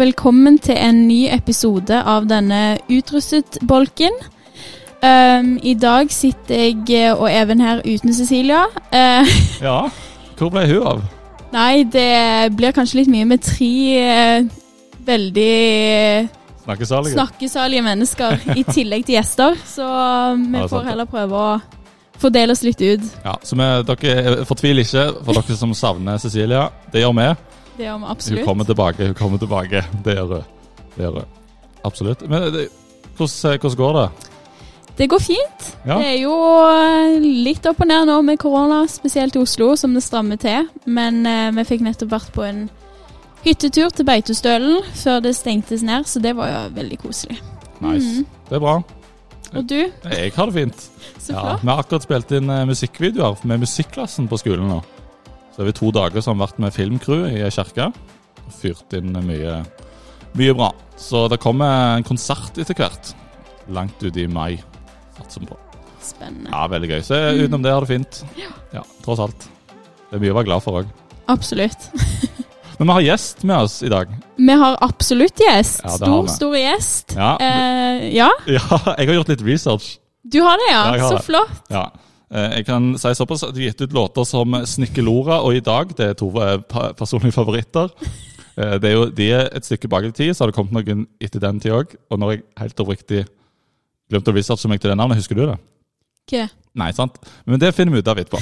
Velkommen til en ny episode av denne Utrustet-bolken. Um, I dag sitter jeg og Even her uten Cecilia. Uh, Ja, hvor ble hun av? nei, det blir kanskje litt mye med tre uh, veldig Snakkesalige? snakkesalige mennesker i tillegg til gjester, så vi Ja, er får heller prøve å fordele oss litt ut. Ja, så vi, dere fortviler ikke for dere som savner Cecilia. Det gjør vi. Det gjør vi Hun kommer tilbake. hun kommer tilbake. Det gjør hun. Det gjør hun. Absolutt. Men det, hvordan, hvordan går det? Det går fint. Ja. Det er jo eh, litt opp og ned nå med korona, spesielt i Oslo, som det strammer til. Men eh, vi fikk nettopp vært på en hyttetur til Beitostølen før det stengtes ned, så det var jo veldig koselig. Nice. Mm. Det er bra. Og du? Jeg har det fint. Så Ja, vi har akkurat spilt inn eh, musikkvideoer med musikklassen på skolen nå. Så vi to dager som har vært med filmcrew i kirka. Og Fyrt inn mye, mye bra. Så det kommer en konsert etter hvert. Langt ut i mai. Satser vi på. Spennende. Ja, veldig gøy. Så utenom det har det fint. Ja, ja tross alt. Det er mye å være glad for òg. Absolutt. Men vi har gjest med oss i dag. Vi har absolutt gjest. Ja, stor, stor gjest. Ja, Eh, ja, ja jeg har gjort litt research. du har det, ja. Har Så det. flott. Ja. Eh, Jeg kan si såpass at De har gitt ut låter som 'Snikkelora' og 'I dag'. Det er to personlige favoritter. Eh, Det er jo, De er et stykke bak i tid, så har det kommet noen etter den tid òg. Og når jeg helt oppriktig glemte å researche meg til det navnet, husker du det? Hva? Nei, sant? Men det finner vi ut av etterpå.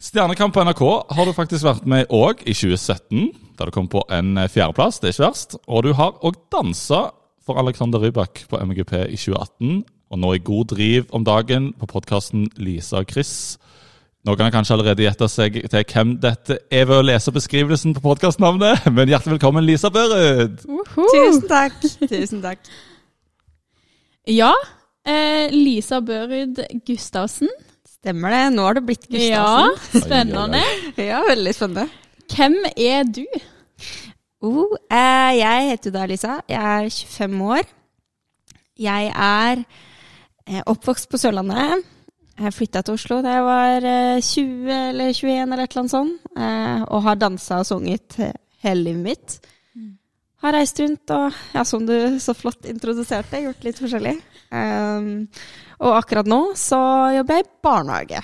Stjernekamp på NRK har du faktisk vært med òg i 2017, da du kom på en fjerdeplass. Det er ikke verst. Og du har òg dansa for Alexander Rybak på MGP i 2018, og nå i god driv om dagen på podkasten Lisa og Chris. Noen har kanskje allerede gjetta seg til hvem dette er ved å lese beskrivelsen på podkastnavnet, men hjertelig velkommen, Lisa Børud! Tusen takk. Tusen takk. Ja. Eh, Lisa Børud Gustavsen. Stemmer det. Nå har det blitt Gustavsen. Ja, spennende. Ja, veldig spennende. Hvem er du? Oh, eh, jeg heter da Lisa. Jeg er 25 år. Jeg er eh, oppvokst på Sørlandet. Jeg flytta til Oslo da jeg var eh, 20 eller 21 eller et eller annet sånt. Eh, og har dansa og sunget eh, hele livet mitt. Har reist rundt og, ja, som du så flott introduserte, gjort litt forskjellig. Um, og akkurat nå så jobber jeg i barnehage.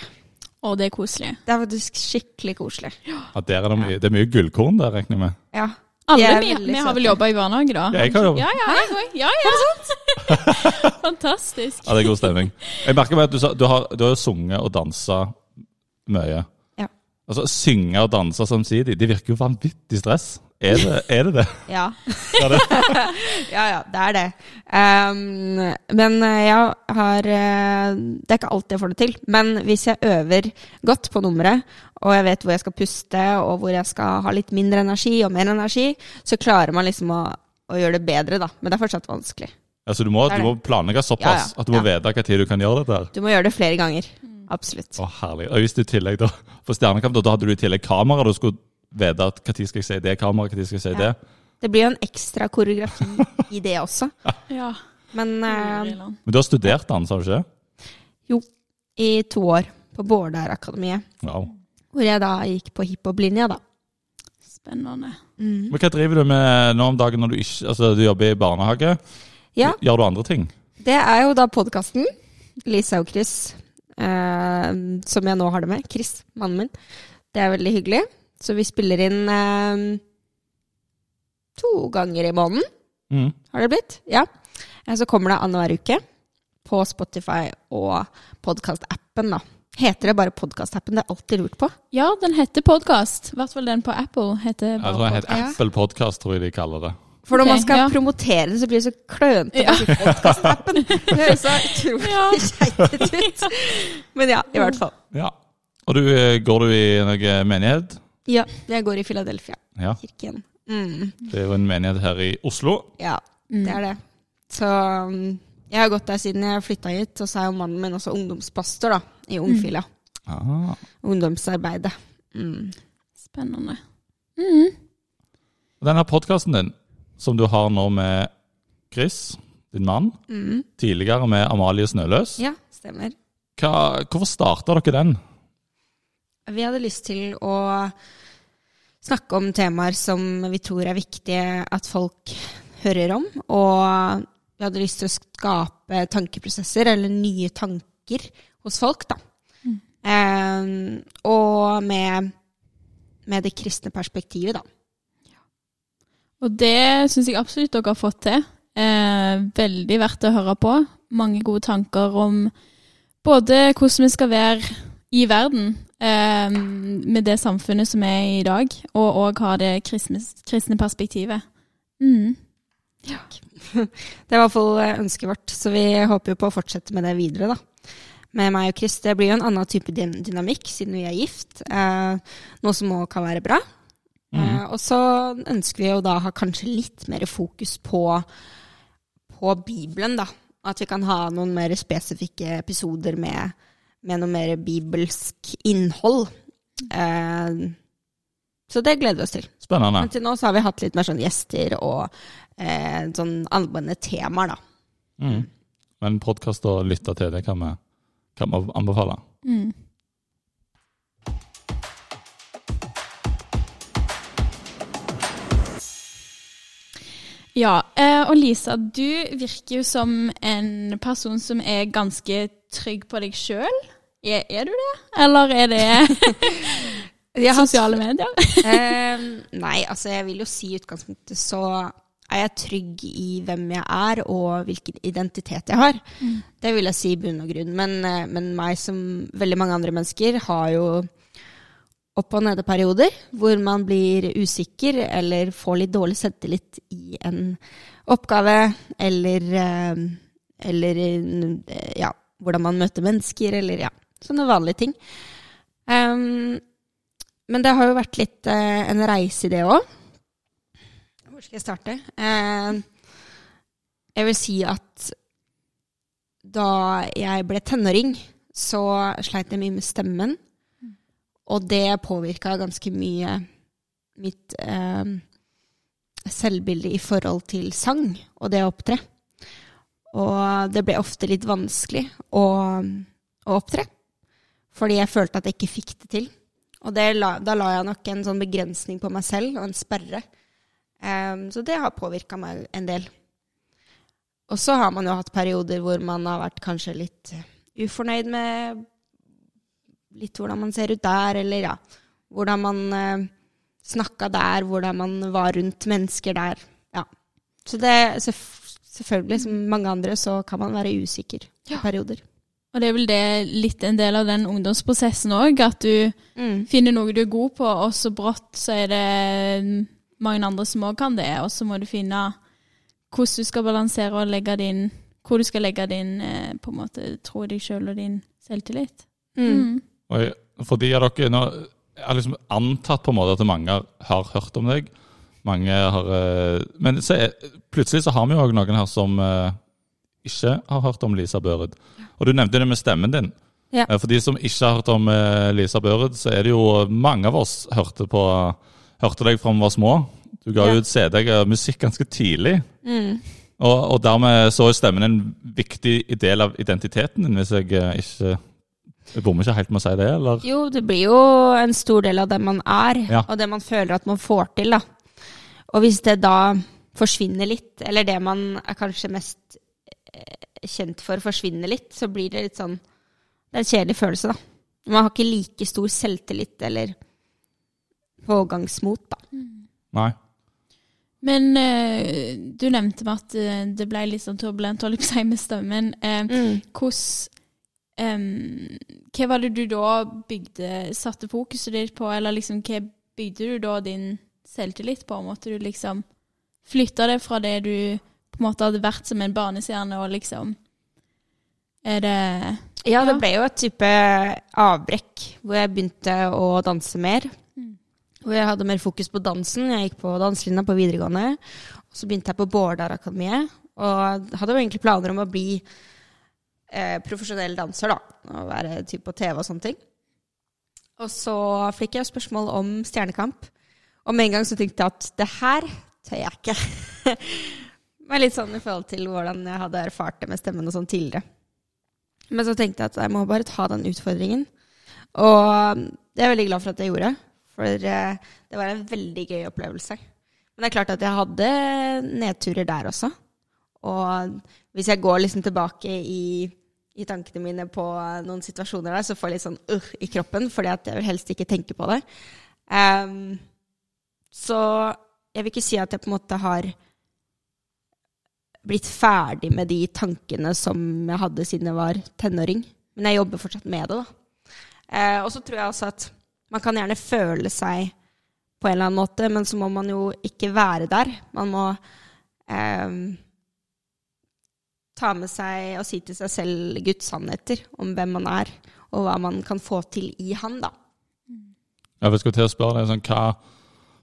Og det er koselig. Det er faktisk skikkelig koselig. Ja, der er det, mye, det er mye gullkorn der, regner jeg med. Ja. Alle vi, vi har vel jobba i barnehage, da? Ja, jeg har jobba. Ja, ja. Ja, ja. Fantastisk. Ja, det er god stemning. Jeg merker meg at du, sa- du, har, du har sunget og dansa mye. Ja. Altså, Synge og danse samtidig, det virker jo vanvittig stress. Er det er det? det? Ja. Ja, det. ja, ja, det er det. Um, men jeg har eh, Det er ikke alltid jeg får det til. Men hvis jeg øver godt på nummeret, og jeg vet hvor jeg skal puste, og hvor jeg skal ha litt mindre energi og mer energi, så klarer man liksom å, å gjøre det bedre, da. Men det er fortsatt vanskelig. Altså, du, må, du må planlegge såpass Ja, ja. at du må vite tid du kan gjøre dette. her. Du må gjøre det flere ganger. Absolutt. Å, herlig. Og hvis du i tillegg da, For Stjernekamp da, da hadde du i tillegg kamera. Du skulle vite at når skal jeg si det kameraet, når skal jeg si Ja. det. Det blir jo en ekstra koreografi i det også. Ja. Men uh, Men du har studert dans, har du ikke? jo, i to år på Bårdar-akademiet. Wow. Hvor jeg da gikk på hiphop-linja, da. Spennende. Mm. Men hva driver du med nå om dagen når du ikke Altså, du jobber i barnehage? Ja, Gjør du andre ting? det er jo da podkasten. Lisa og Chris, eh, som jeg nå har det med. Chris, mannen min. Det er veldig hyggelig. Så vi spiller inn eh, to ganger i måneden, Mm. har det blitt. Ja. Eh, Så kommer det annenhver uke på Spotify og podkastappen, da. Heter det bare podkastappen? Det er alltid lurt på. Ja, den heter podkast. I hvert fall den på Apple heter Jeg tror jeg heter Apple Podcast, tror jeg de kaller det. For når okay, man skal ja. promotere det, så blir det så klønete Ja. å si podkastappen. Det høres så utrolig Ja. ut. Men ja, i hvert fall. Ja. Og du, eh, går du i noen menighet? Ja, jeg går i Philadelphia. Ja. Kirken. Mm. Det er jo en menighet her i Oslo. Ja, Mm. det er det. Så um, jeg har gått der siden jeg flytta hit, og så er jo mannen min også ungdomspastor da, i Ungfila. Ah. Ungdomsarbeidet. Mm. Spennende. Mm. Denne podkasten din, som du har nå med Chris, din mann, Mm. tidligere med Amalie Snøløs, Ja, stemmer. hva, hvorfor starta dere den? Vi hadde lyst til å snakke om temaer som vi tror er viktige at folk hører om. Og vi hadde lyst til å skape tankeprosesser, eller nye tanker, hos folk, da. Mm. Eh, og med, med det kristne perspektivet, da. Og det syns jeg absolutt dere har fått til. Eh, veldig verdt å høre på. Mange gode tanker om både hvordan vi skal være i verden med det samfunnet som er i dag, og òg har det kristne, kristne perspektivet. Mm. Det er i hvert fall eh, ønsket vårt, så vi håper jo på å fortsette med det videre, da. Med meg og Chris. Det blir jo en annen type dynamikk siden vi er gift. Eh, noe som òg kan være bra. Eh, og så ønsker vi jo da ha kanskje litt mer fokus på, på Bibelen, da. At vi kan ha noen mer spesifikke episoder med, med noe mer bibelsk innhold. Eh, så det gleder vi oss til. Spennende. Men til nå så har vi hatt litt mer sånn gjester og eh, sånn anvendende temaer, da. Mm. Men podkast å lytte til, det kan vi, kan vi anbefale. Mm. Ja, eh, og Lisa, du virker jo som en person som er ganske trygg på deg sjøl. Er, er du det, eller er det sosiale medier? uh, nei, altså jeg vil jo si i utgangspunktet så er jeg trygg i hvem jeg er og hvilken identitet jeg har. Det vil jeg si i bunn og grunn. Men, eh, men meg som veldig mange andre mennesker har jo opp- og nede-perioder hvor man blir usikker eller får litt dårlig selvtillit i en oppgave eller, eh, eller eh, ja, hvordan man møter mennesker, eller ja, sånne vanlige ting. Um, men det har jo vært litt uh, en reise i det òg. Hvor skal jeg starte? Uh, jeg vil si at da jeg ble tenåring, så sleit jeg mye med stemmen. Og det påvirka ganske mye mitt uh, selvbilde i forhold til sang og det å opptre. Og det ble ofte litt vanskelig å, å opptre, fordi jeg følte at jeg ikke fikk det til. Og det da la jeg nok en sånn begrensning på meg selv, og en sperre. Um, så det har påvirka meg en del. Og så har man jo hatt perioder hvor man har vært kanskje litt ufornøyd med litt hvordan man ser ut der, eller ja, hvordan man uh, snakka der, hvordan man var rundt mennesker der. Ja. Så det selvf selvfølgelig, som mange andre, så kan man være usikker i perioder. Og det er vel det litt en del av den ungdomsprosessen òg, at du Mm. finner noe du er god på, og så brått så er det mange andre som òg kan det, og så må du finne hvordan du skal balansere og legge din Hvor du skal legge din eh, på en måte tro i deg sjøl og din selvtillit. Mm. Og jeg- for de av dere nå, Jeg har liksom antatt på en måte at mange har hørt om deg. Mange har eh, Men så er, plutselig så har vi jo òg noen her som eh, ikke har hørt om Lisa Børud. Og du nevnte det med stemmen din. Ja. Eh, For de som ikke har hørt om Lisa Børud, så er det jo mange av oss hørte på Hørte deg fra vi var små. Du ga Ja. ut CD og musikk ganske tidlig. Mm. Og, og dermed så er stemmen en viktig del av identiteten din, hvis jeg ikke Jeg bommer ikke helt med å si det, eller? Jo, det blir jo en stor del av det man er, Ja. og det man føler at man får til, da. Og hvis det da forsvinner litt, eller det man er kanskje mest eh, kjent for forsvinner litt, så blir det litt sånn Det er en kjedelig følelse, da. Man har ikke like stor selvtillit eller pågangsmot, da. Nei. Men uh, du nevnte meg at eh, det ble litt sånn turbulent holdt jeg på å si, med stemmen. Uh, Mm. Hvordan Um, Hva var det du da bygde Satte fokuset ditt på, eller liksom hva bygde du da din selvtillit på? Måtte du liksom flytta det fra det du på en måte hadde vært som en barnestjerne, og liksom Er det Ja, det ble jo et type avbrekk hvor jeg begynte å danse mer. Mm. Hvor jeg hadde mer fokus på dansen. Jeg gikk på danselinja på videregående. Og så begynte jeg på Bårdar-akademiet. Og hadde jo egentlig planer om å bli eh, profesjonell danser, da. Og være typ på TV og sånne ting. Og så fikk jeg spørsmål om Stjernekamp. Og med en gang så tenkte jeg at det her tør jeg ikke. Men litt sånn i forhold til hvordan jeg hadde erfart det med stemmen og sånn tidligere. Men så tenkte jeg at jeg må bare ta den utfordringen. Og det er veldig glad for at jeg gjorde. For eh, det var en veldig gøy opplevelse. Men det er klart at jeg hadde nedturer der også. Og hvis jeg går liksom tilbake i, i tankene mine på noen situasjoner der, så får jeg litt sånn uh i kroppen, fordi at jeg vil helst ikke tenke på det. Um, så jeg vil ikke si at jeg på en måte har blitt ferdig med de tankene som jeg hadde siden jeg var tenåring. Men jeg jobber fortsatt med det, da. Eh, og så tror jeg også at man kan gjerne føle seg på en eller annen måte, men så må man jo ikke være der. Man må eh, ta med seg og si til seg selv Guds sannheter om hvem man er, og hva man kan få til i Han, da. Ja, jeg skal til å spørre deg sånn, hva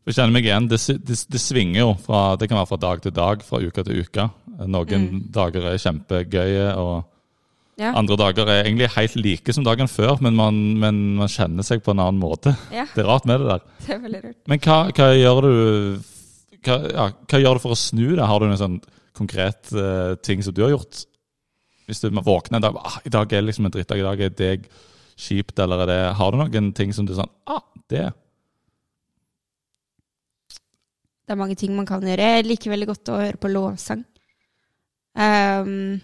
Jeg kjenner meg igjen. Det, det, det, svinger jo fra Det kan være fra dag til dag, fra uke til uke. Noen mm. dager er kjempegøye, og ja. andre dager er egentlig helt like som dagen før, men man, men man kjenner seg på en annen måte. Ja. Det er rart med det der. Det er veldig rart. Men hva, hva gjør du hva, ja, hva, gjør du for å snu det? Har du noen sånn konkret uh, ting som du har gjort? Hvis du våkner en dag ah, i dag er liksom en drittdag, i dag er det kjipt, eller er det Har du noen ting som du sånn ah, det Det er mange ting man kan gjøre. Jeg liker veldig godt å høre på lovsang. Um,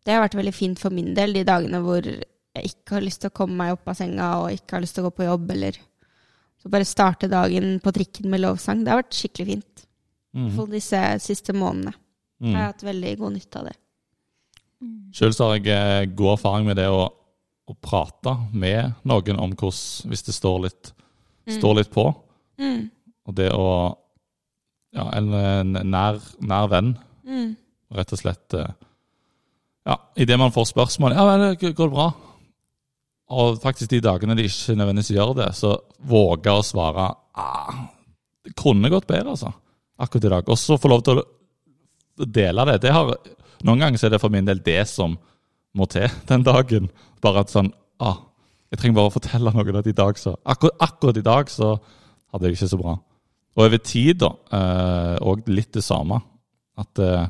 det har vært veldig fint for min del de dagene hvor jeg ikke har lyst til å komme meg opp av senga og ikke har lyst til å gå på jobb, eller så bare starte dagen på trikken med lovsang. Det har vært skikkelig fint mm. for disse siste månedene. Mm. Jeg har hatt veldig god nytte av det. Mm. Sjøl har jeg eh, god erfaring med det å, å prate med noen om hvordan Hvis det står litt, mm. står litt på. Mm. Og det å Ja, en, en nær, nær venn. Mm. Rett og slett eh, Ja, idet man får spørsmål Ja, det går bra? Og faktisk de dagene de ikke nødvendigvis gjør det, så våger å svare ah, Det kunne gått bedre, altså. Akkurat i dag. Og så få lov til å dele det. det har, noen ganger er det for min del det som må til den dagen. Bare at sånn ah, Jeg trenger bare å fortelle noe at i dag så akkurat, akkurat i dag så hadde jeg ikke så bra. Og over tid, da, òg eh, litt det samme. At, eh,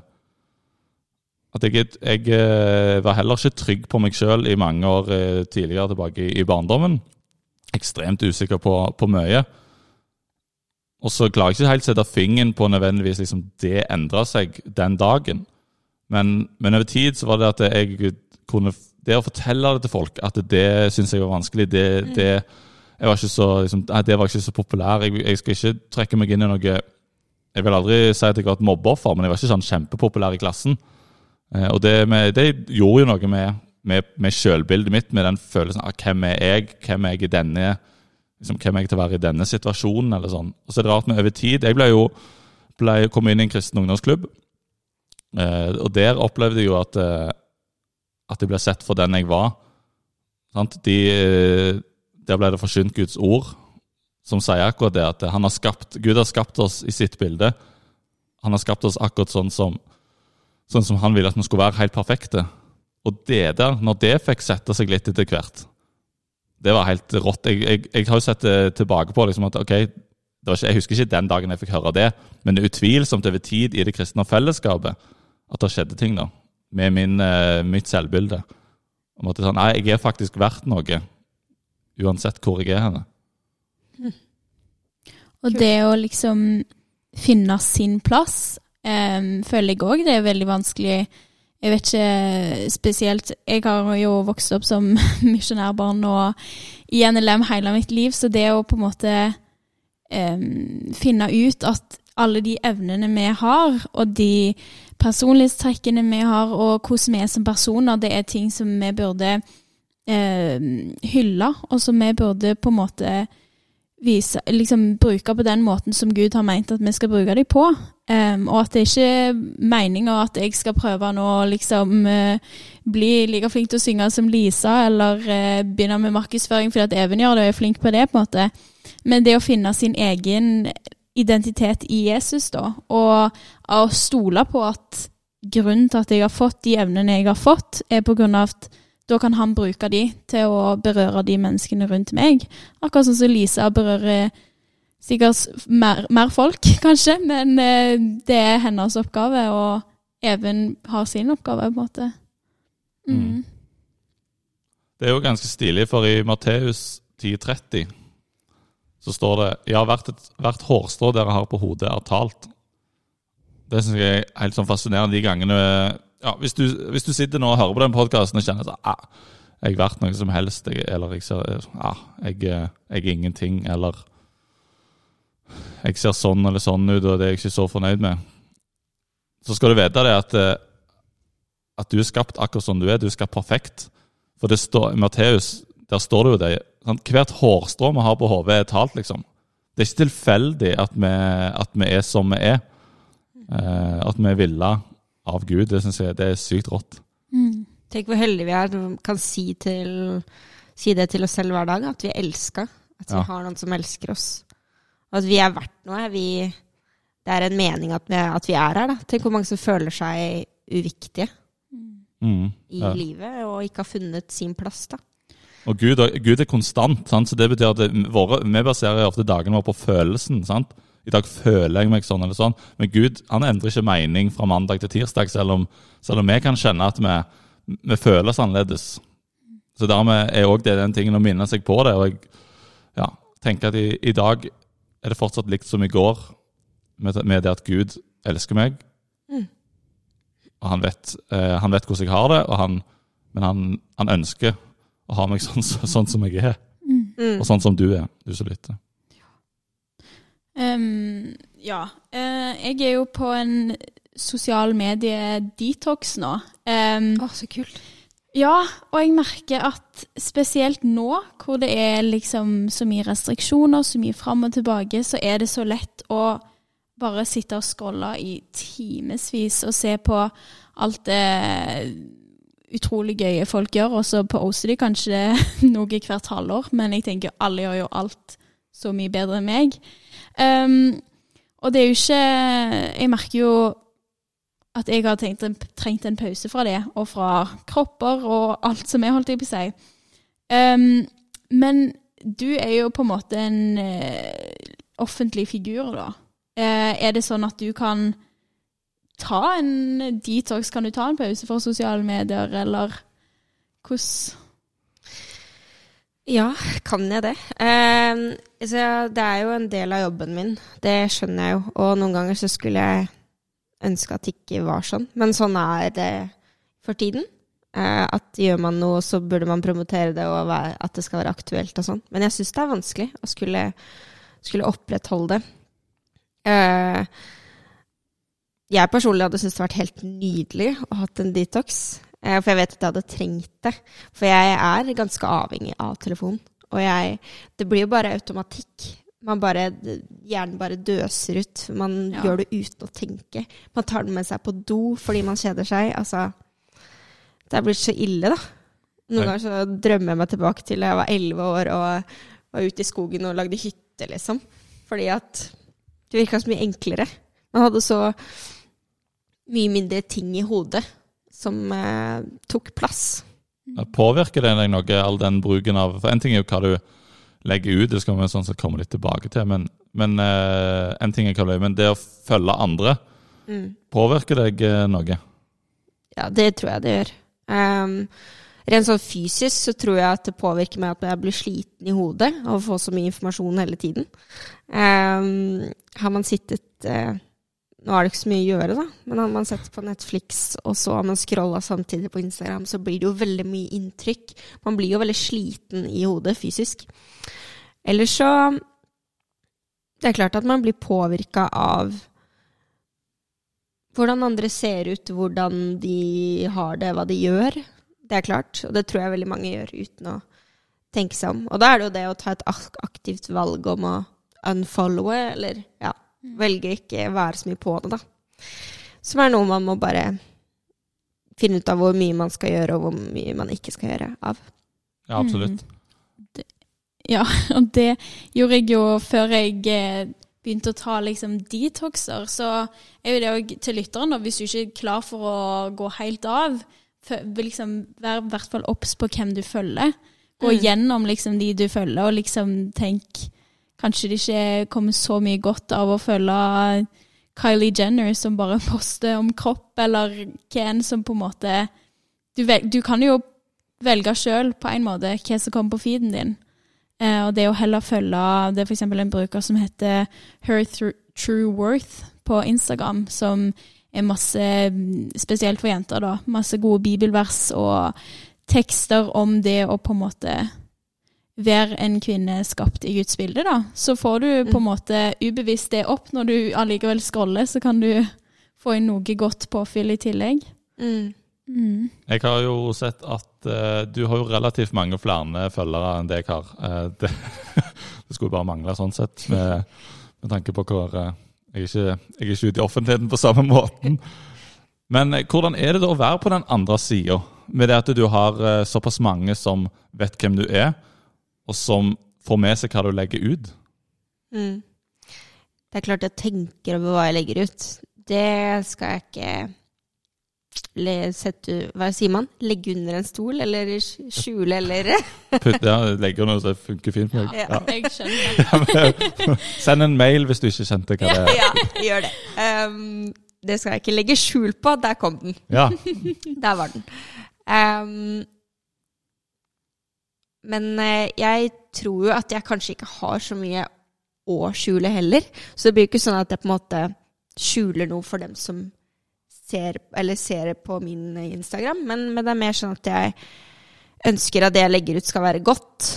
at jeg, jeg, eh, var heller ikke trygg på meg sjøl i mange år tidligere tilbake i, i barndommen. Ekstremt usikker på, på mye. Og så klarer jeg ikke helt å sette fingeren på nødvendigvis liksom, det endra seg den dagen. Men, men, over tid så var det at jeg kunne Det å fortelle det til folk, at det syns jeg var vanskelig, det, mm. det jeg var ikke så, liksom, det var ikke så populær. Jeg, jeg, skal ikke trekke meg inn i noe Jeg vil aldri si at jeg var et mobbeoffer, men jeg var ikke sånn kjempepopulær i klassen. Eh, og det, med, det, gjorde jo noe med, med, med selvbildet mitt, med den følelsen av hvem er jeg Hvem er jeg i denne liksom, Hvem er jeg til å være i denne situasjonen? eller sånn. Og så er det rart med over tid. Jeg ble jo ble, kom inn i en kristen ungdomsklubb, eh, og der opplevde jeg jo at, eh, at jeg ble sett for den jeg var. Sant? De der ble det forsynt Guds ord, som sier akkurat det at har skapt, Gud har skapt oss i sitt bilde. Han har skapt oss akkurat sånn som, sånn som han ville at vi skulle være helt perfekte. Og det der, når det fikk sette seg litt etter hvert, det var helt rått. Jeg, jeg, jeg har jo sett det tilbake på liksom at ok, ikke, jeg husker ikke den dagen jeg fikk høre det, men utvilsomt over tid i det kristne fellesskapet at det skjedde ting da, med min, eh, mitt selvbilde. Om at det er sånn, Nei, jeg er faktisk verdt noe uansett hvor jeg er henne. Og det å liksom finne sin plass, um, føler jeg òg det er veldig vanskelig. Jeg vet ikke spesielt Jeg har jo vokst opp som misjonærbarn og i NLM hele mitt liv, så det å på en måte um, finne ut at alle de evnene vi har, og de personlighetstrekkene vi har, og hvordan vi er som personer, det er ting som vi burde eh, hylle, og som vi burde på en måte vise, liksom bruke på den måten som Gud har meint at vi skal bruke dem på. Um, og at det ikke er meninga at jeg skal prøve nå å liksom uh, bli like flink til å synge som Lisa, eller uh, begynne med markedsføring fordi at Even gjør det og er flink på det, på en måte. Men det å finne sin egen identitet i Jesus, da, og å stole på at grunnen til at jeg har fått de evnene jeg har fått, er på grunn av at da kan han bruke de til å berøre de menneskene rundt meg. Akkurat sånn som Lisa berører sikkert mer, mer folk, kanskje, men eh, det er hennes oppgave, og Even har sin oppgave, på en måte. Mm. Mm. Det er jo ganske stilig, for i Matteus 10,30 så står det ja, hvert, et, hvert hårstrå dere har på hodet, er talt. Det syns jeg er helt sånn fascinerende de gangene ja, hvis, du, hvis du sitter nå og hører på den podkasten og kjenner at ah, jeg er verdt noe som helst, jeg, eller jeg ser ah, jeg, jeg er ingenting, eller jeg ser sånn eller sånn ut, og det er jeg ikke så fornøyd med, så skal du vite det at, eh, at du er skapt akkurat som du er. Du er skapt perfekt. For det står, i Matteus der står det jo det. Sant? Hvert hårstrå vi har på hodet, er talt, liksom. Det er ikke tilfeldig at vi, at vi er som vi er. Eh, at vi er villa av Gud. Det syns jeg det er sykt rått. Mm. Tenk hvor heldige vi er som kan si, til, si, det til oss selv hver dag. At vi er elska. At vi ja. har noen som elsker oss. Og at vi er verdt noe. Vi, det er en mening at vi, at vi, er her. Da. Tenk hvor mange som føler seg uviktige mm, i ja. livet og ikke har funnet sin plass. da. Og Gud, Gud er konstant, sant? så det betyr at det, våre, vi baserer ofte dagene våre på følelsen. sant? I dag føler jeg meg sånn eller sånn. Men Gud han endrer ikke mening fra mandag til tirsdag, selv om, selv om vi kan kjenne at vi, vi føler oss annerledes. Så dermed er òg det den tingen å minne seg på det. Og jeg ja, tenker at i, i, dag er det fortsatt likt som i går, med, med det at Gud elsker meg. Mm. Og han vet, eh, han vet, hvordan jeg har det, han, men han, han ønsker å ha meg sånn, sånn som jeg er. Mm. Og sånn som du er, du som lytter. Um, ja. Uh, jeg er jo på en sosial medie-detox nå. Um, oh, så kult. Ja, og jeg merker at spesielt nå, hvor det er liksom så mye restriksjoner, så mye fram og tilbake, så er det så lett å bare sitte og scrolle i timevis og se på alt det utrolig gøye folk gjør, og så poster de kanskje noe hvert halvår, men jeg tenker alle gjør jo alt så mye bedre enn meg. Um, og det er jo ikke Jeg merker jo at jeg har tenkt, trengt en pause fra det, og fra kropper og alt som er, holdt jeg på å si. Um, men du er jo på en måte en uh, offentlig figur, da. Uh, er det sånn at du kan ta en detox? Kan du ta en pause for sosiale medier, eller hvordan Ja, kan jeg det? Eh, det er jo en del av jobben min, det skjønner jeg jo. Og noen ganger så skulle jeg ønske at det ikke var sånn. Men sånn er det for tiden. Eh, at gjør man noe, så burde man promotere det, og at det skal være aktuelt og sånn. Men jeg syns det er vanskelig å skulle, skulle opprettholde det. Eh, jeg personlig hadde syntes det vært helt nydelig å ha en detox. Eh, for jeg vet at jeg hadde trengt det. For jeg er ganske avhengig av telefonen. Og jeg Det blir jo bare automatikk. Man bare, hjernen bare døser ut. Man ja. gjør det uten å tenke. Man tar den med seg på do fordi man kjeder seg. Altså Det er blitt så ille, da. Noen ganger så drømmer jeg meg tilbake til da jeg var elleve år og var ute i skogen og lagde hytte, liksom. Fordi at det virka så mye enklere. Man hadde så mye mindre ting i hodet som eh, tok plass. Påvirker det deg noe, all den bruken av For en ting er jo hva du legger ut, det skal vi sånn sett komme litt tilbake til, men, men eh, en ting er hva du men det å følge andre, mm. påvirker deg eh, noe? Ja, det tror jeg det gjør. Um, rent sånn fysisk så tror jeg at det påvirker meg at jeg blir sliten i hodet av å få så mye informasjon hele tiden. Um, har man sittet uh, nå er det ikke så mye å gjøre, da, men har man sett på Netflix, og så har man scrolla samtidig på Instagram, så blir det jo veldig mye inntrykk. Man blir jo veldig sliten i hodet fysisk. Ellers så Det er klart at man blir påvirka av hvordan andre ser ut, hvordan de har det, hva de gjør. Det er klart, og det tror jeg veldig mange gjør uten å tenke seg om. Og da er det jo det å ta et aktivt valg om å unfollowe, eller ja, Velge ikke være så mye på det, da. Som er noe man må bare finne ut av hvor mye man skal gjøre, og hvor mye man ikke skal gjøre av. Ja, absolutt. Mm. Det, ja, og det gjorde jeg jo før jeg eh, begynte å ta liksom detoxer. Så er jo det òg til lytteren, hvis du ikke er klar for å gå helt av, liksom vær i hvert fall obs på hvem du følger. Gå mm. gjennom liksom de du følger, og liksom tenk kanskje det ikke kommer så mye godt av å følge Kylie Jenner som bare poster om kropp, eller hvem som på en måte Du, vel, du kan jo velge sjøl på en måte hva som kommer på feeden din. Eh, og det å heller følge Det er f.eks. en bruker som heter Her True Worth på Instagram, som er masse, spesielt for jenter, da, masse gode bibelvers og tekster om det å på en måte være en kvinne skapt i Guds bilde, da. Så får du på en måte ubevisst det opp. Når du allikevel scroller, så kan du få inn noe godt påfyll i tillegg. Mm. Mm. Jeg har jo sett at uh, du har jo relativt mange flere følgere enn det jeg har. Uh, det, det skulle bare mangle sånn sett, med, med tanke på hvor uh, jeg, er ikke, jeg er ikke ute i offentligheten på samme måten. Men hvordan er det da å være på den andre sida, med det at du har såpass mange som vet hvem du er, og som får med seg hva du legger ut? Mm. Det er klart jeg tenker over hva jeg legger ut. Det skal jeg ikke le, sette, Hva sier man? Legge under en stol, eller skjule, eller Putt, ja, legger så det funker fint for. Ja. Jeg skjønner. Ja. Send en mail hvis du ikke kjente hva det er. Ja, gjør det. Um, det skal jeg ikke legge skjul på. Der kom den. Ja. Der var den. Um, men eh, jeg tror jo at jeg kanskje ikke har så mye å skjule heller. Så det blir jo ikke sånn at jeg på en måte skjuler noe for dem som ser, eller ser på min Instagram. Men, men det er mer sånn at jeg ønsker at det jeg legger ut skal være godt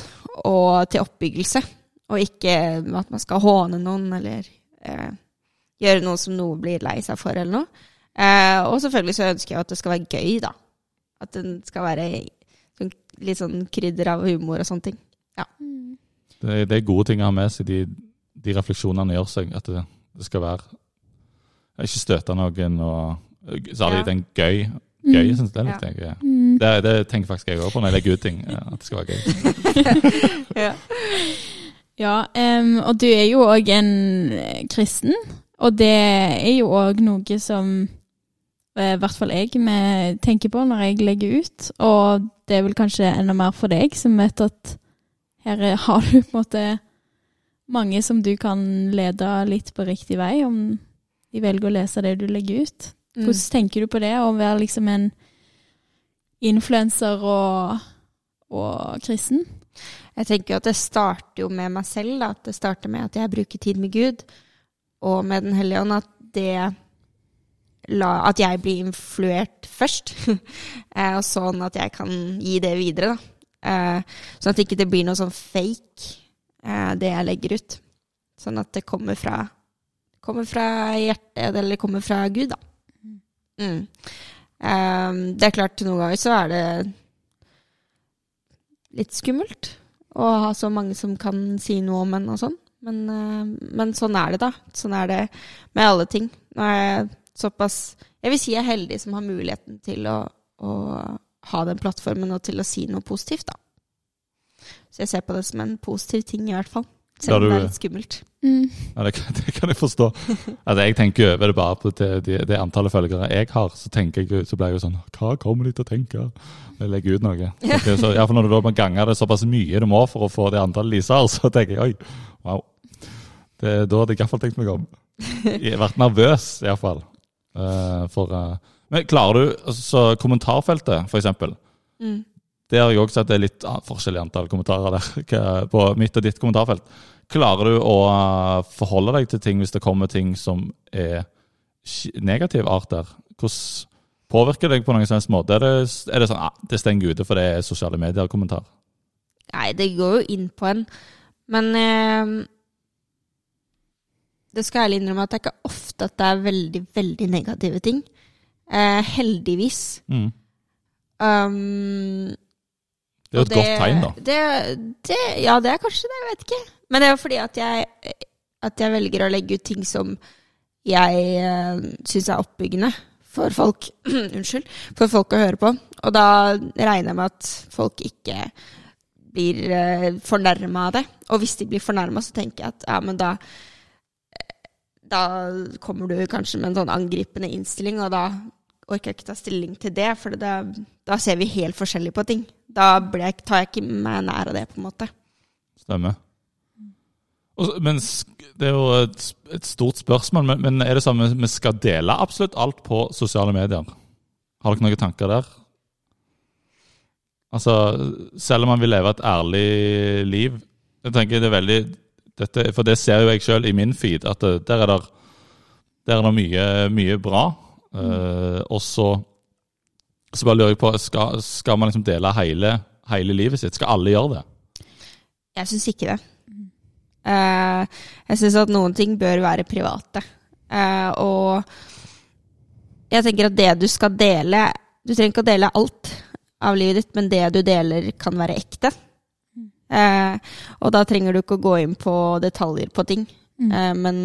og til oppbyggelse. Og ikke at man skal håne noen eller eh, gjøre noe som noe blir lei seg for eller noe. Eh, og selvfølgelig så ønsker jeg at det skal være gøy, da. At den skal være litt sånn krydder av humor og sånne ting. Ja. Det, det er gode ting å ha med seg, de, de refleksjonene gjør seg. At det, det skal være Ikke støte noen, og særlig Ja. den gøy. Gøy, Mm. synes jeg det litt. Jeg, Mm. det, det tenker faktisk jeg òg på når jeg legger ut ting. At det skal være gøy. Ja. Ja, um, og du er jo òg en kristen, og det er jo òg noe som eh, i hvert fall jeg tenker på når jeg legger ut. Og det er vel kanskje enda mer for deg, som vet at her er- har du på en måte mange som du kan lede litt på riktig vei, om de velger å lese det du legger ut. Mm. Hvordan tenker du på det, å være liksom en influenser og, og kristen? Jeg tenker at det starter jo med meg selv. Da. At det starter med at jeg bruker tid med Gud og med Den hellige ånd. At, det, la, at jeg blir influert først. Eh, og sånn at jeg kan gi det videre. Da. Eh, Sånn at det ikke blir noe sånn fake, eh, det jeg legger ut. Sånn at det kommer fra, kommer fra hjertet, eller kommer fra Gud, da. Mm. Det er klart, noen ganger så er det litt skummelt å ha så mange som kan si noe om en og sånn. Men, men sånn er det, da. Sånn er det med alle ting. Nå er jeg såpass Jeg vil si jeg er heldig som har muligheten til å, å ha den plattformen og til å si noe positivt, da. Så jeg ser på det som en positiv ting, i hvert fall. Selv om det er litt skummelt. Mm. Ja, det, kan, det kan jeg forstå. Altså, jeg tenker over det bare på det, det, det antallet følgere jeg har. Så tenker jeg, så blir jeg jo sånn Hva kommer de til å tenke jeg legger ut noe? Så, det er så, i hvert fall når du da ganger det såpass mye du må for å få det antallet liser, så tenker jeg oi, wow. Det, da hadde jeg iallfall tenkt meg om. Jeg har vært nervøs, iallfall. Uh, for uh, Men klarer du altså, så Kommentarfeltet, for eksempel. Mm. Det har jeg også sett det er litt forskjell forskjellig antall kommentarer der på mitt og ditt kommentarfelt. Klarer du å uh, forholde deg til ting hvis det kommer ting som er negativ art der? Hvordan påvirker det deg på noen som helst måte? Er det, er det sånn ah, det stenger ute for det er sosiale medier-kommentar? Nei, det går jo inn på en. Men eh, det skal jeg ærlig innrømme at det er ikke ofte at det er veldig, veldig negative ting. Eh, heldigvis. Mm. Um, Det er jo et et godt tegn, da. Det, det, ja, det er kanskje det, jeg vet ikke. Men det er jo fordi at jeg, at jeg velger å legge ut ting som jeg uh, syns er oppbyggende for folk. Unnskyld. For folk å høre på. Og da regner jeg med at folk ikke blir uh, fornærma av det. Og hvis de blir fornærma, så tenker jeg at ja, men da da kommer du kanskje med en sånn angripende innstilling, og da orker jeg ikke ta stilling til det, for det, da ser vi helt forskjellig på ting. Da jeg, tar jeg ikke meg nær av det, på en måte. Stemmer. Men det er jo et, et stort spørsmål, men, men er det sånn at vi skal dele absolutt alt på sosiale medier? Har dere noen tanker der? Altså, selv om man vil leve et ærlig liv, Jeg tenker det er veldig dette, For det ser jo jeg sjøl i min feed, at det, der er det, der er det mye, mye bra. Uh, og så, så bare lurer jeg på, skal, skal man liksom dele hele, hele livet sitt? Skal alle gjøre det? Jeg syns ikke det. Uh, jeg syns at noen ting bør være private. Uh, og jeg tenker at det du skal dele Du trenger ikke å dele alt av livet ditt, men det du deler, kan være ekte. Uh, og da trenger du ikke å gå inn på detaljer på ting, mm. men,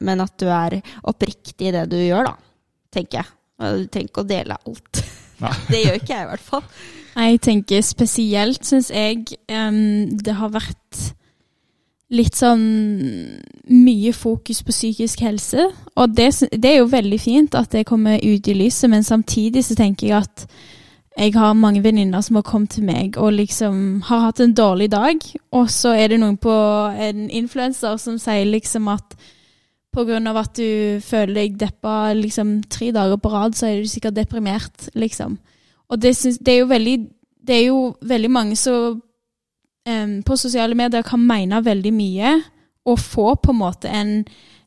men, at du er oppriktig i det du gjør, da, tenker jeg. Og du trenger ikke å dele alt. det gjør ikke jeg, i hvert fall. Jeg tenker spesielt, syns jeg, um, det har vært litt sånn mye fokus på psykisk helse. Og det, det, er jo veldig fint at det kommer ut i lyset, men samtidig så tenker jeg at jeg har mange venninner som har kommet til meg og liksom har hatt en dårlig dag, og så er det noen på en influenser som sier liksom at av at du føler deg deppa liksom tre dager på rad, så er du sikkert deprimert, liksom. Og det, synes, det er jo veldig Det er jo veldig mange som um, på sosiale medier kan mene veldig mye og få på en måte en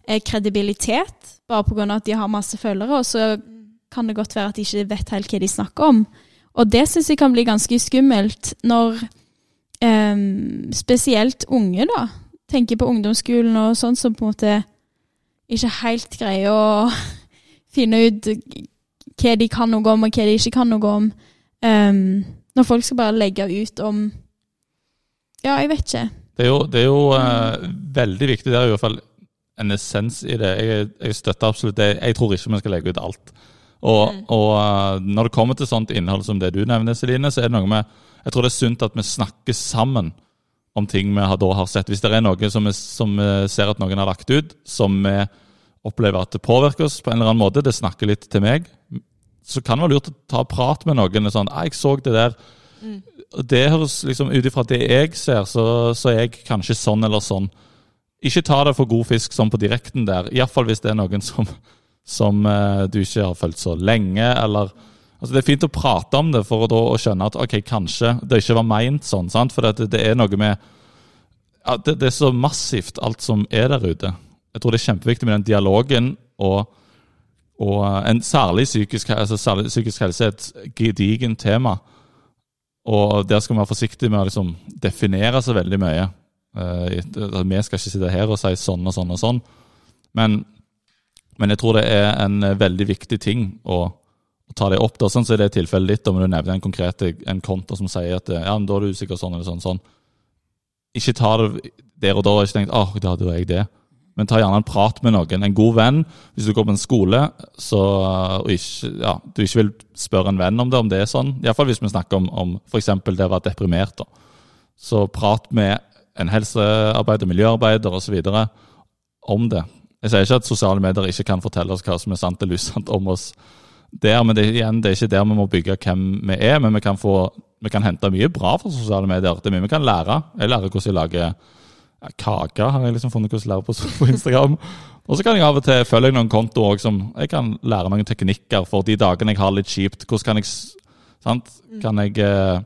eh, kredibilitet bare pga. at de har masse følgere, og så kan det godt være at de ikke vet helt hva de snakker om. Og det syns jeg kan bli ganske skummelt når um, spesielt unge da, tenker på ungdomsskolen og sånn, som på en måte ikke helt greier å finne ut hva de kan noe om, og hva de ikke kan noe om. Um, når folk skal bare legge ut om ja, jeg vet ikke. Det er jo, det er jo uh, veldig viktig. Det er i hvert fall en essens i det. Jeg, jeg, støtter absolutt det. Jeg tror ikke vi skal legge ut alt. Og, mm. og uh, når det kommer til sånt innhold som det du nevner, Celine, så er det noe med Jeg tror det er sunt at vi snakker sammen om ting vi har, da har sett. Hvis det er noe som vi, som vi ser at noen har lagt ut, som vi opplever at det påvirker oss på en eller annen måte, det snakker litt til meg, så kan det være lurt å ta prat med noen. sånn, 'Jeg så det der. Mm det høres liksom Ut ifra det jeg ser, så, så, er jeg kanskje sånn eller sånn. Ikke ta det for god fisk sånn på direkten der. Iallfall hvis det er noen som, som uh, du ikke har fulgt så lenge, eller altså Det er fint å prate om det for å, da, å skjønne at ok, kanskje det ikke var meint sånn. sant? For det, det er noe med ja, det, det, er så massivt, alt som er der ute. Jeg tror det er kjempeviktig med den dialogen. og, og en særlig psykisk, altså særlig psykisk helse er et gedigent tema. Og der skal vi være forsiktige med å liksom definere så veldig mye. Uh, vi skal ikke sitte her og si sånn og sånn og sånn. Men, men jeg tror det er en veldig viktig ting å, å ta det opp. Da. Sånn så er det tilfellet ditt, om du nevner en konkret en konto som sier at ja, men da er du usikker sånn eller sånn. sånn. Ikke ta det der og da og ikke tenk at da hadde jeg det. Men ta gjerne en prat med noen. En god venn. Hvis du går på en skole så, og ikke, ja, du ikke vil spørre en venn om det, om det er sånn, iallfall hvis vi snakker om, om f.eks. det å være deprimert, da. så prat med en helsearbeider, miljøarbeider osv. om det. Jeg sier ikke at sosiale medier ikke kan fortelle oss hva som er sant eller usant om oss der, men det, igjen, det er ikke der vi må bygge hvem vi er. Men vi kan, få, vi kan hente mye bra fra sosiale medier. Det er mye vi kan lære. Jeg lærer hvordan jeg lager kake har jeg liksom funnet hvordan jeg lærer på, på Instagram. Og så kan jeg av og til følge noen kontoer som jeg kan lære noen teknikker for de dagene jeg har litt kjipt. Hvordan kan jeg sant? Mm. Kan jeg eh,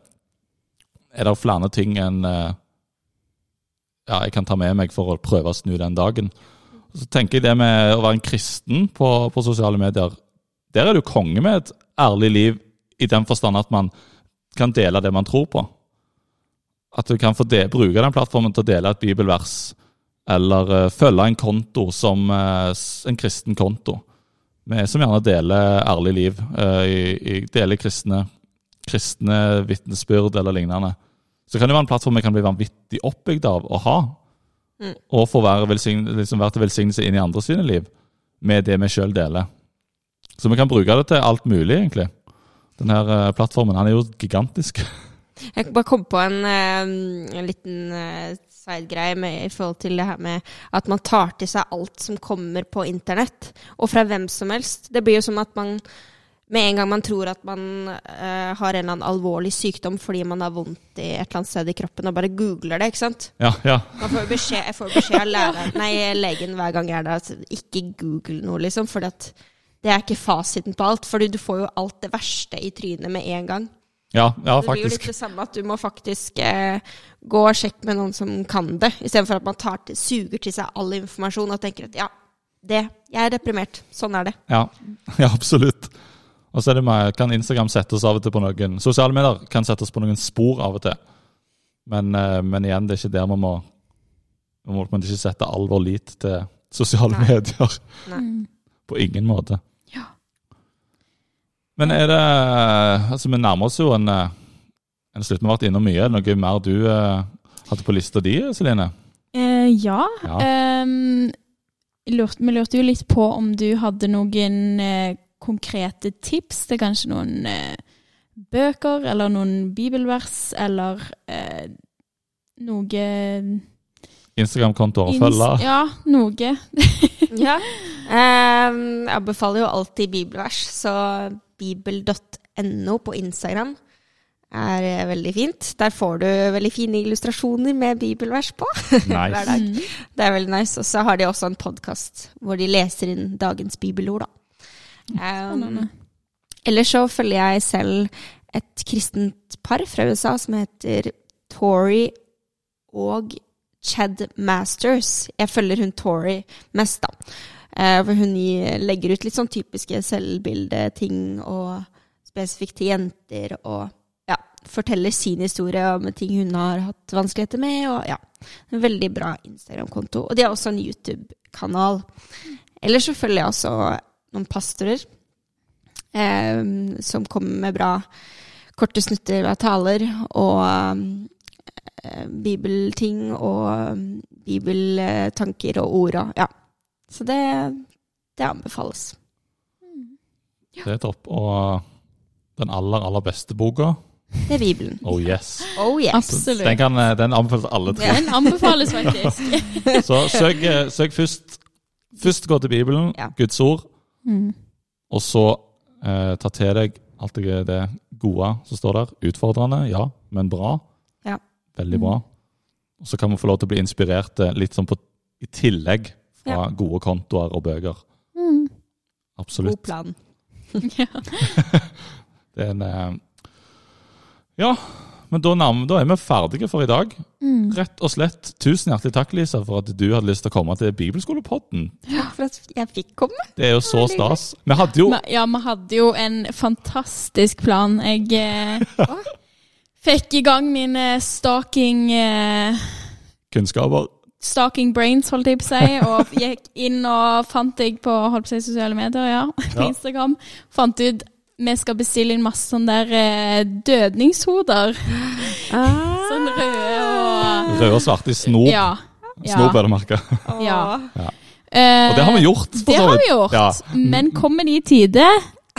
Er det flere ting enn eh, ja, jeg kan ta med meg for å prøve å snu den dagen? Så tenker jeg det med å være en kristen på, på sosiale medier Der er du konge med et ærlig liv i den forstand at man kan dele det man tror på. At du kan få de, bruke den plattformen til å dele et bibelvers, eller uh, følge en konto som uh, en kristen konto, Vi som gjerne deler ærlig liv, uh, i, i, deler kristne, kristne vitnesbyrd eller lignende. Så kan det være en plattform vi kan bli vanvittig oppbygd av å ha. Mm. Og få være, liksom være til velsignelse inn i andre sine liv med det vi sjøl deler. Så vi kan bruke det til alt mulig, egentlig. Denne plattformen han er jo gigantisk. Jeg bare kom på en, eh, en liten uh, sidegreie i forhold til det her med at man tar til seg alt som kommer på internett, og fra hvem som helst. Det blir jo som at man med en gang man tror at man uh, har en eller annen alvorlig sykdom fordi man har vondt i et eller annet sted i kroppen, og bare googler det, ikke sant? Ja, ja. Man får beskjed, jeg får beskjed av læreren, nei, legen hver gang jeg er der, at ikke google noe, liksom. For det er ikke fasiten på alt. For du får jo alt det verste i trynet med en gang. Ja, ja Det blir jo litt det samme at du må faktisk eh, gå og sjekke med noen som kan det, istedenfor at man tar til, suger til seg all informasjon og tenker at ja, det, jeg er deprimert. Sånn er det. Ja, ja absolutt. Og så er det med, kan Instagram sette oss av og til på noen Sosiale medier kan sette oss på noen spor av og til. Men, eh, men igjen, det er ikke der man må Man må ikke sette all vår lit til sosiale Nei. medier. Nei. Mm. På ingen måte. Ja. Men er det Altså, vi nærmer oss jo en, eh, en slutt. Vi har vært innom mye. Er det noe mer du eh, hadde på lista di, Celine? Eh, ja. Ja. Um, lurt, vi lurte jo litt på om du hadde noen eh, konkrete tips til kanskje noen eh, bøker, eller noen bibelvers, eller eh, noe Instagram-kontoer å følge? Ja, noe. Ja. Um, jeg befaler jo alltid bibelvers, så bibel.no på Instagram er eh, veldig fint. Der får du veldig fine illustrasjoner med bibelvers på hver dag. Mm. Det er veldig nice. Og så har de også en podkast hvor de leser inn dagens bibelord, da. Um, ellers så følger jeg selv et kristent par fra USA som heter Tori og Chad Masters. Jeg følger hun Tori mest, da. Eh, For hun legger ut litt sånn typiske selvbildeting og spesifikt til jenter, og ja, forteller sin historie om ting hun har hatt vanskeligheter med, og ja. En veldig bra Instagram-konto. Og de har også en YouTube-kanal. Ellers så følger jeg også noen pastorer eh, som kommer med bra korte snutter av taler og eh, bibelting og um, bibeltanker og ord og ja. Så det, det anbefales. Det er topp. Og den aller, aller beste boka, Det er Bibelen. Oh Yes. Oh yes. Absolutt. Den, kan, eh, den anbefales alle tre. Den anbefales faktisk. Så søk, eh, søk først Først gå til Bibelen, Ja. Guds ord, Mm. og så eh, ta til deg alt det, gode som står der. Utfordrende, ja, men bra. Ja. Veldig bra. Og så kan vi få lov til å bli inspirert eh, litt sånn på, i tillegg fra gode kontoer og bøker. Mm. God Absolutt. plan. Ja. Det er en eh, Ja, men da, da er vi ferdige for i dag. Mm. Rett og slett, tusen hjertelig takk, Lisa, for at du hadde lyst til å komme til Bibelskolepodden. Takk for at jeg fikk komme. Det er jo så stas. Vi hadde jo Ja, vi hadde jo en fantastisk plan. Jeg eh, fikk i gang mine stalking eh, kunnskaper. Stalking brains, holdt jeg på å si, og gikk inn og fant deg på holdt på å si, sosiale medier, ja, på Ja. Instagram. Fant ut vi skal bestille inn masse sånne der dødningshoder. dødningshoder. Sånn røde og Røde og svarte i snop. Ja. Snop er det merka. Ja. Ja. Eh, Og det har vi gjort. for Det så har vi gjort. Ja. Men kommer de i tide?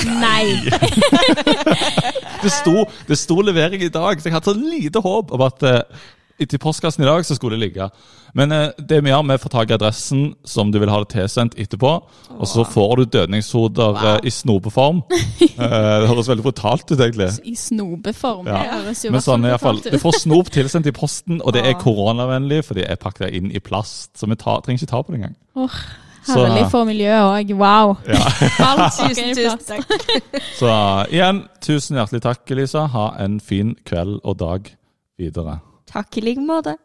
Nei. Det sto, det sto levering i dag, så jeg hadde så lite håp om at eh, til postkassen i dag så skulle det ligge. Men eh, det vi gjør, vi får tak i adressen som du vil ha det tilsendt etterpå. Og så får du dødningshoder eh, i snopeform. Eh, det høres veldig brutalt ut, egentlig. I snobeform. Ja. Det høres jo Men sånn i hvert fall, Du får snop tilsendt i posten, og det er koronavennlig, for de er pakket inn i plast. Så vi tar, trenger ikke ta på det engang. Åh, Så- Herlig for miljøet òg. Wow. Ja. Alt Tusen, tusen takk. Så igjen, tusen hjertelig takk, Elisa. Ha en fin kveld og dag videre. Takk i like måte.